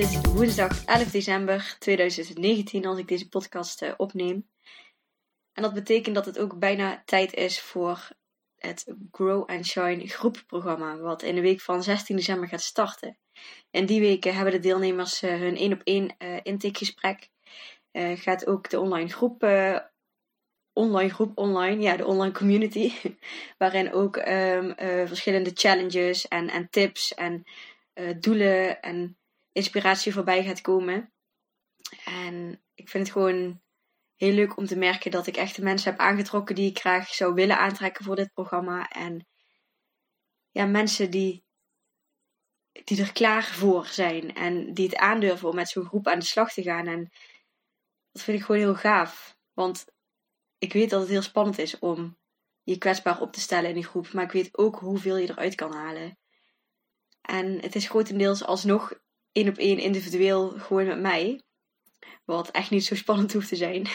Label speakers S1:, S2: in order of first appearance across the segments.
S1: Is woensdag 11 december 2019 als ik deze podcast uh, opneem. En dat betekent dat het ook bijna tijd is voor het Grow and Shine groepprogramma, wat in de week van 16 december gaat starten. In die weken hebben de deelnemers uh, hun één op één intakegesprek. gaat ook de online groep, online groep online, ja, de online community, waarin ook um, verschillende challenges en, en tips en doelen en inspiratie voorbij gaat komen. En ik vind het gewoon heel leuk om te merken dat ik echt de mensen heb aangetrokken die ik graag zou willen aantrekken voor dit programma. En ja, mensen die, die er klaar voor zijn en die het aandurven om met zo'n groep aan de slag te gaan. En dat vind ik gewoon heel gaaf. Want ik weet dat het heel spannend is om je kwetsbaar op te stellen in die groep. Maar ik weet ook hoeveel je eruit kan halen. En het is grotendeels alsnog één op één individueel gewoon met mij. Wat echt niet zo spannend hoeft te zijn.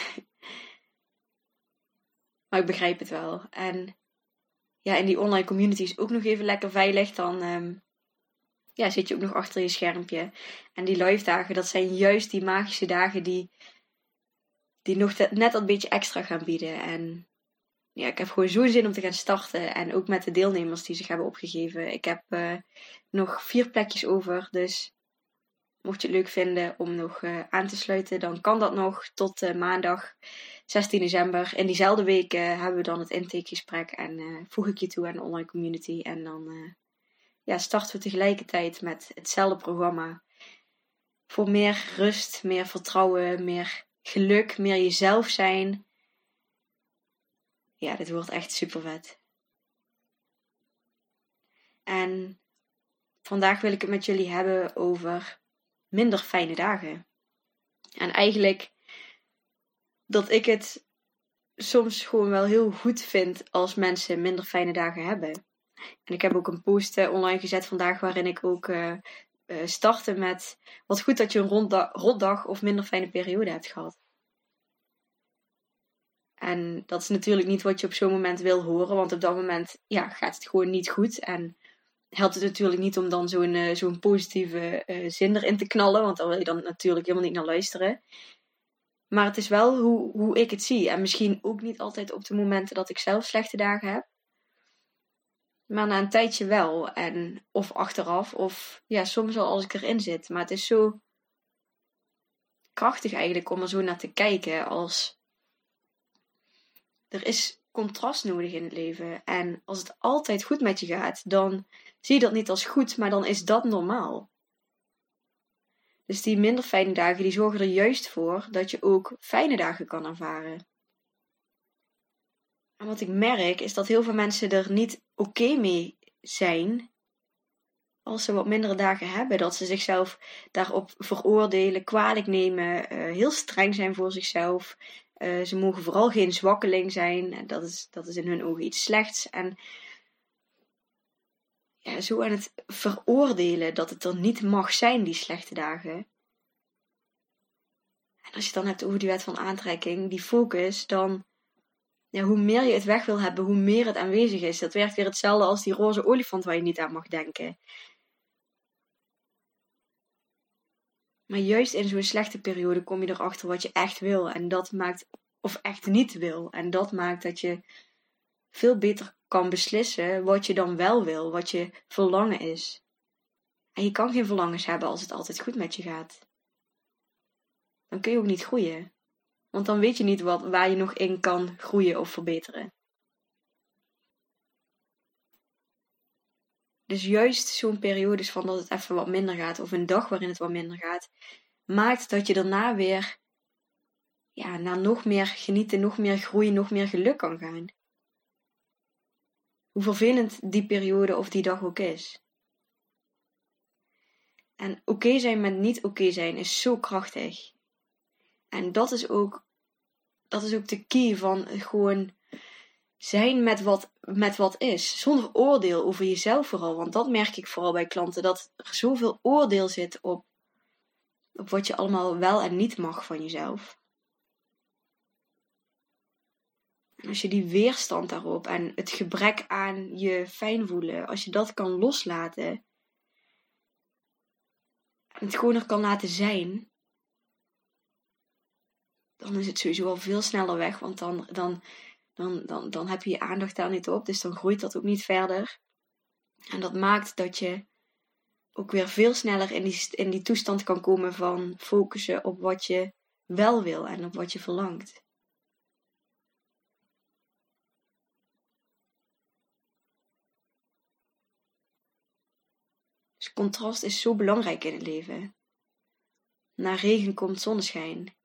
S1: maar ik begrijp het wel. En ja, in die online community is ook nog even lekker veilig. Dan um, ja, zit je ook nog achter je schermpje. En die live dagen, dat zijn juist die magische dagen die, die nog net dat beetje extra gaan bieden. En ja, ik heb gewoon zo'n zin om te gaan starten. En ook met de deelnemers die zich hebben opgegeven. Ik heb uh, nog vier plekjes over. Dus Mocht je het leuk vinden om nog uh, aan te sluiten, dan kan dat nog tot uh, maandag 16 december. In diezelfde week uh, hebben we dan het intakegesprek en voeg ik je toe aan de online community. En dan ja, starten we tegelijkertijd met hetzelfde programma. Voor meer rust, meer vertrouwen, meer geluk, meer jezelf zijn. Ja, dit wordt echt super vet. En vandaag wil ik het met jullie hebben over minder fijne dagen. En eigenlijk dat ik het soms gewoon wel heel goed vind als mensen minder fijne dagen hebben. En ik heb ook een post uh, online gezet vandaag waarin ik ook uh, uh, startte met wat goed dat je een rotdag of minder fijne periode hebt gehad. En dat is natuurlijk niet wat je op zo'n moment wil horen, want op dat moment ja, gaat het gewoon niet goed. En helpt het natuurlijk niet om dan zo'n uh, zo'n positieve uh, zin erin te knallen, want daar wil je dan natuurlijk helemaal niet naar luisteren. Maar het is wel hoe, hoe ik het zie. En misschien ook niet altijd op de momenten dat ik zelf slechte dagen heb. Maar na een tijdje wel. En of achteraf, of ja, soms al als ik erin zit. Maar het is zo krachtig eigenlijk om er zo naar te kijken. Als er is contrast nodig in het leven. En als het altijd goed met je gaat, dan zie je dat niet als goed, maar dan is dat normaal. Dus die minder fijne dagen, die zorgen er juist voor dat je ook fijne dagen kan ervaren. En wat ik merk is dat heel veel mensen er niet oké mee zijn als ze wat mindere dagen hebben. Dat ze zichzelf daarop veroordelen, kwalijk nemen, uh, heel streng zijn voor zichzelf. Uh, ze mogen vooral geen zwakkeling zijn. Dat is, dat is in hun ogen iets slechts. En ja, zo aan het veroordelen dat het er niet mag zijn, die slechte dagen. En als je het dan hebt over die wet van aantrekking, die focus, dan ja, hoe meer je het weg wil hebben, hoe meer het aanwezig is. Dat werkt weer hetzelfde als die roze olifant waar je niet aan mag denken. Maar juist in zo'n slechte periode kom je erachter wat je echt wil. En dat maakt, of echt niet wil. En dat maakt dat je veel beter kan beslissen wat je dan wel wil, wat je verlangen is. En je kan geen verlangens hebben als het altijd goed met je gaat. Dan kun je ook niet groeien. Want dan weet je niet wat, waar je nog in kan groeien of verbeteren. Dus juist zo'n periodes van dat het even wat minder gaat, of een dag waarin het wat minder gaat, maakt dat je daarna weer ja, naar nog meer genieten, nog meer groei, nog meer geluk kan gaan. Hoe vervelend die periode of die dag ook is. En oké zijn met niet oké zijn is zo krachtig. En dat is ook, dat is ook de key van gewoon zijn met wat, met wat is. Zonder oordeel over jezelf vooral. Want dat merk ik vooral bij klanten. Dat er zoveel oordeel zit op, op wat je allemaal wel en niet mag van jezelf. Als je die weerstand daarop en het gebrek aan je fijn voelen, als je dat kan loslaten. En het gewoon er kan laten zijn. Dan is het sowieso al veel sneller weg. Want dan, dan dan, dan, dan heb je je aandacht daar niet op. Dus dan groeit dat ook niet verder. En dat maakt dat je ook weer veel sneller in die, in die toestand kan komen van focussen op wat je wel wil en op wat je verlangt. Dus contrast is zo belangrijk in het leven. Na regen komt zonneschijn.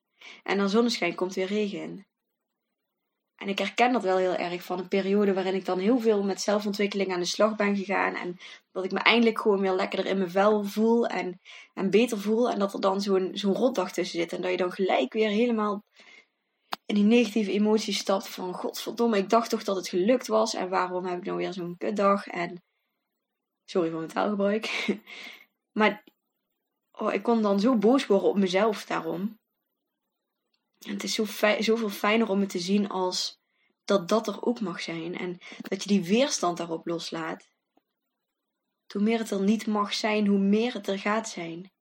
S1: En na zonneschijn komt weer regen. En ik herken dat wel heel erg van een periode waarin ik dan heel veel met zelfontwikkeling aan de slag ben gegaan. En dat ik me eindelijk gewoon weer lekkerder in mijn vel voel en, en beter voel. En dat er dan zo'n zo'n rotdag tussen zit. En dat je dan gelijk weer helemaal in die negatieve emoties stapt van... Godverdomme, ik dacht toch dat het gelukt was. En waarom heb ik nou weer zo'n kutdag? En sorry voor mijn taalgebruik. maar oh, ik kon dan zo boos worden op mezelf daarom. Het is zo zoveel fijner om het te zien als dat dat er ook mag zijn. En dat je die weerstand daarop loslaat. Hoe meer het er niet mag zijn, hoe meer het er gaat zijn.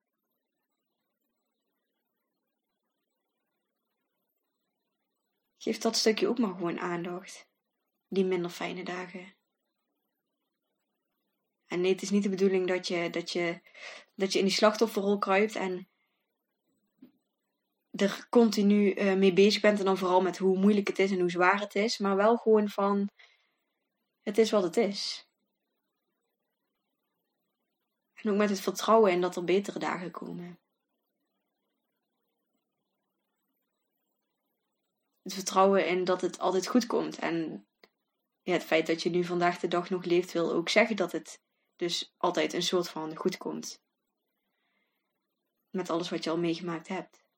S1: Geef dat stukje ook maar gewoon aandacht. Die minder fijne dagen. En nee, het is niet de bedoeling dat je, dat je, dat je in die slachtofferrol kruipt en er continu uh, mee bezig bent. En dan vooral met hoe moeilijk het is en hoe zwaar het is. Maar wel gewoon van, het is wat het is. En ook met het vertrouwen in dat er betere dagen komen. Het vertrouwen in dat het altijd goed komt. En ja, het feit dat je nu vandaag de dag nog leeft, wil ook zeggen dat het dus altijd een soort van goed komt. Met alles wat je al meegemaakt hebt.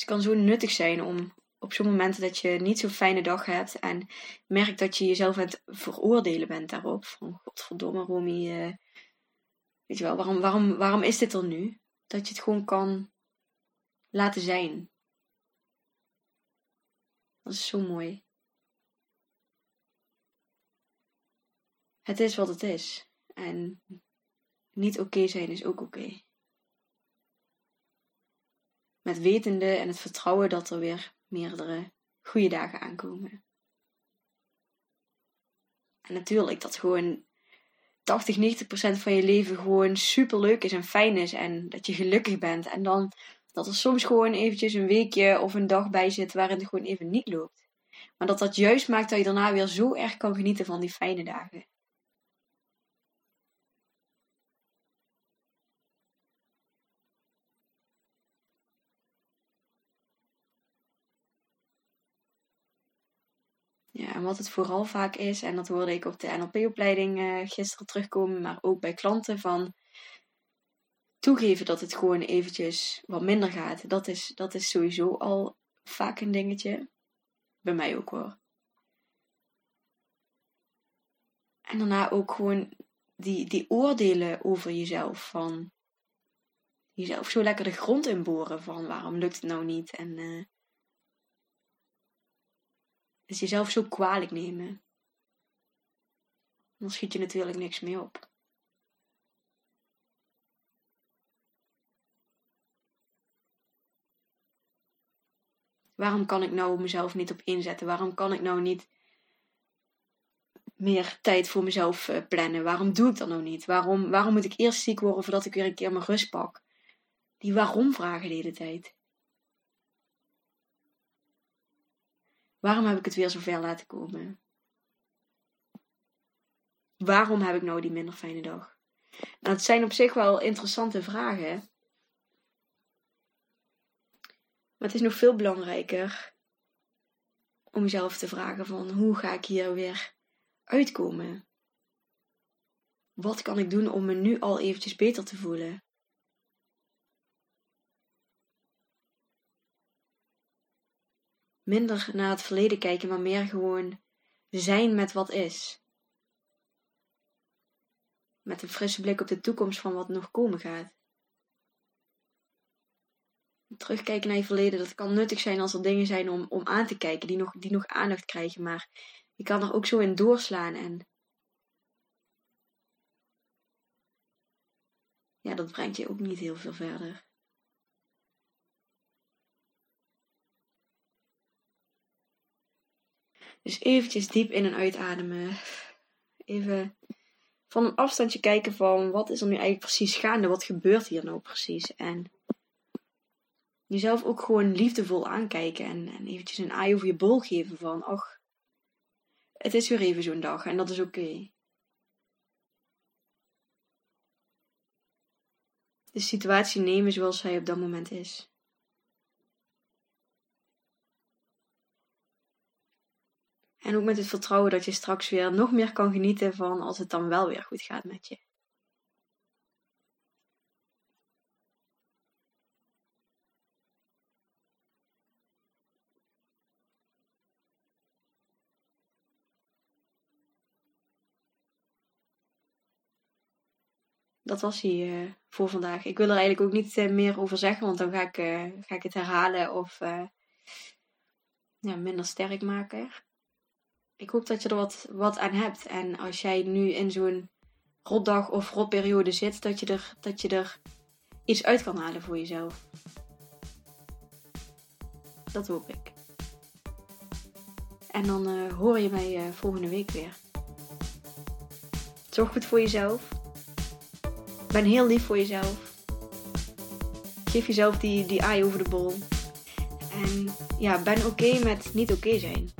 S1: Dus het kan zo nuttig zijn om op zo'n momenten dat je niet zo'n fijne dag hebt en merkt dat je jezelf aan het veroordelen bent daarop. Van godverdomme Romy, uh, weet je wel, waarom, waarom, waarom is dit er nu? Dat je het gewoon kan laten zijn. Dat is zo mooi. Het is wat het is. En niet oké zijn is ook oké. Met wetende en het vertrouwen dat er weer meerdere goede dagen aankomen. En natuurlijk dat gewoon 80, 90 procent van je leven gewoon super leuk is en fijn is en dat je gelukkig bent. En dan dat er soms gewoon eventjes een weekje of een dag bij zit waarin het gewoon even niet loopt. Maar dat dat juist maakt dat je daarna weer zo erg kan genieten van die fijne dagen. Ja, en wat het vooral vaak is, en dat hoorde ik op de NLP-opleiding uh, gisteren terugkomen, maar ook bij klanten, van toegeven dat het gewoon eventjes wat minder gaat. Dat is, dat is sowieso al vaak een dingetje. Bij mij ook hoor. En daarna ook gewoon die, die oordelen over jezelf. Van jezelf zo lekker de grond inboren van waarom lukt het nou niet. En uh, dus jezelf zo kwalijk nemen. Dan schiet je natuurlijk niks mee op. Waarom kan ik nou mezelf niet op inzetten? Waarom kan ik nou niet meer tijd voor mezelf eh, plannen? Waarom doe ik dat nou niet? Waarom, waarom moet ik eerst ziek worden voordat ik weer een keer mijn rust pak? Die waarom vragen de hele tijd. Waarom heb ik het weer zo ver laten komen? waarom heb ik nou die minder fijne dag? Nou, het zijn op zich wel interessante vragen. Maar het is nog veel belangrijker om jezelf te vragen van hoe ga ik hier weer uitkomen? Wat kan ik doen om me nu al eventjes beter te voelen? Minder naar het verleden kijken, maar meer gewoon zijn met wat is. Met een frisse blik op de toekomst van wat nog komen gaat. Terugkijken naar je verleden, dat kan nuttig zijn als er dingen zijn om, om aan te kijken, die nog, die nog aandacht krijgen, maar je kan er ook zo in doorslaan en ja, dat brengt je ook niet heel veel verder. Dus eventjes diep in en uitademen. Even van een afstandje kijken van wat is er nu eigenlijk precies gaande? Wat gebeurt hier nou precies? En jezelf ook gewoon liefdevol aankijken en, en eventjes een aai over je bol geven van, ach, het is weer even zo'n dag en dat is oké. De situatie nemen zoals zij op dat moment is. En ook met het vertrouwen dat je straks weer nog meer kan genieten van als het dan wel weer goed gaat met je. dat was hij uh, voor vandaag. Ik wil er eigenlijk ook niet uh, meer over zeggen, want dan ga ik, uh, ga ik het herhalen of ja, minder sterk maken ik hoop dat je er wat, wat aan hebt. En als jij nu in zo'n rotdag of rotperiode zit, dat je, er, dat je er iets uit kan halen voor jezelf. Dat hoop ik. En dan uh, hoor je mij uh, volgende week weer. Zorg goed voor jezelf. Ben heel lief voor jezelf. Geef jezelf die, die eye over de bol. En ja, ben oké met niet oké zijn.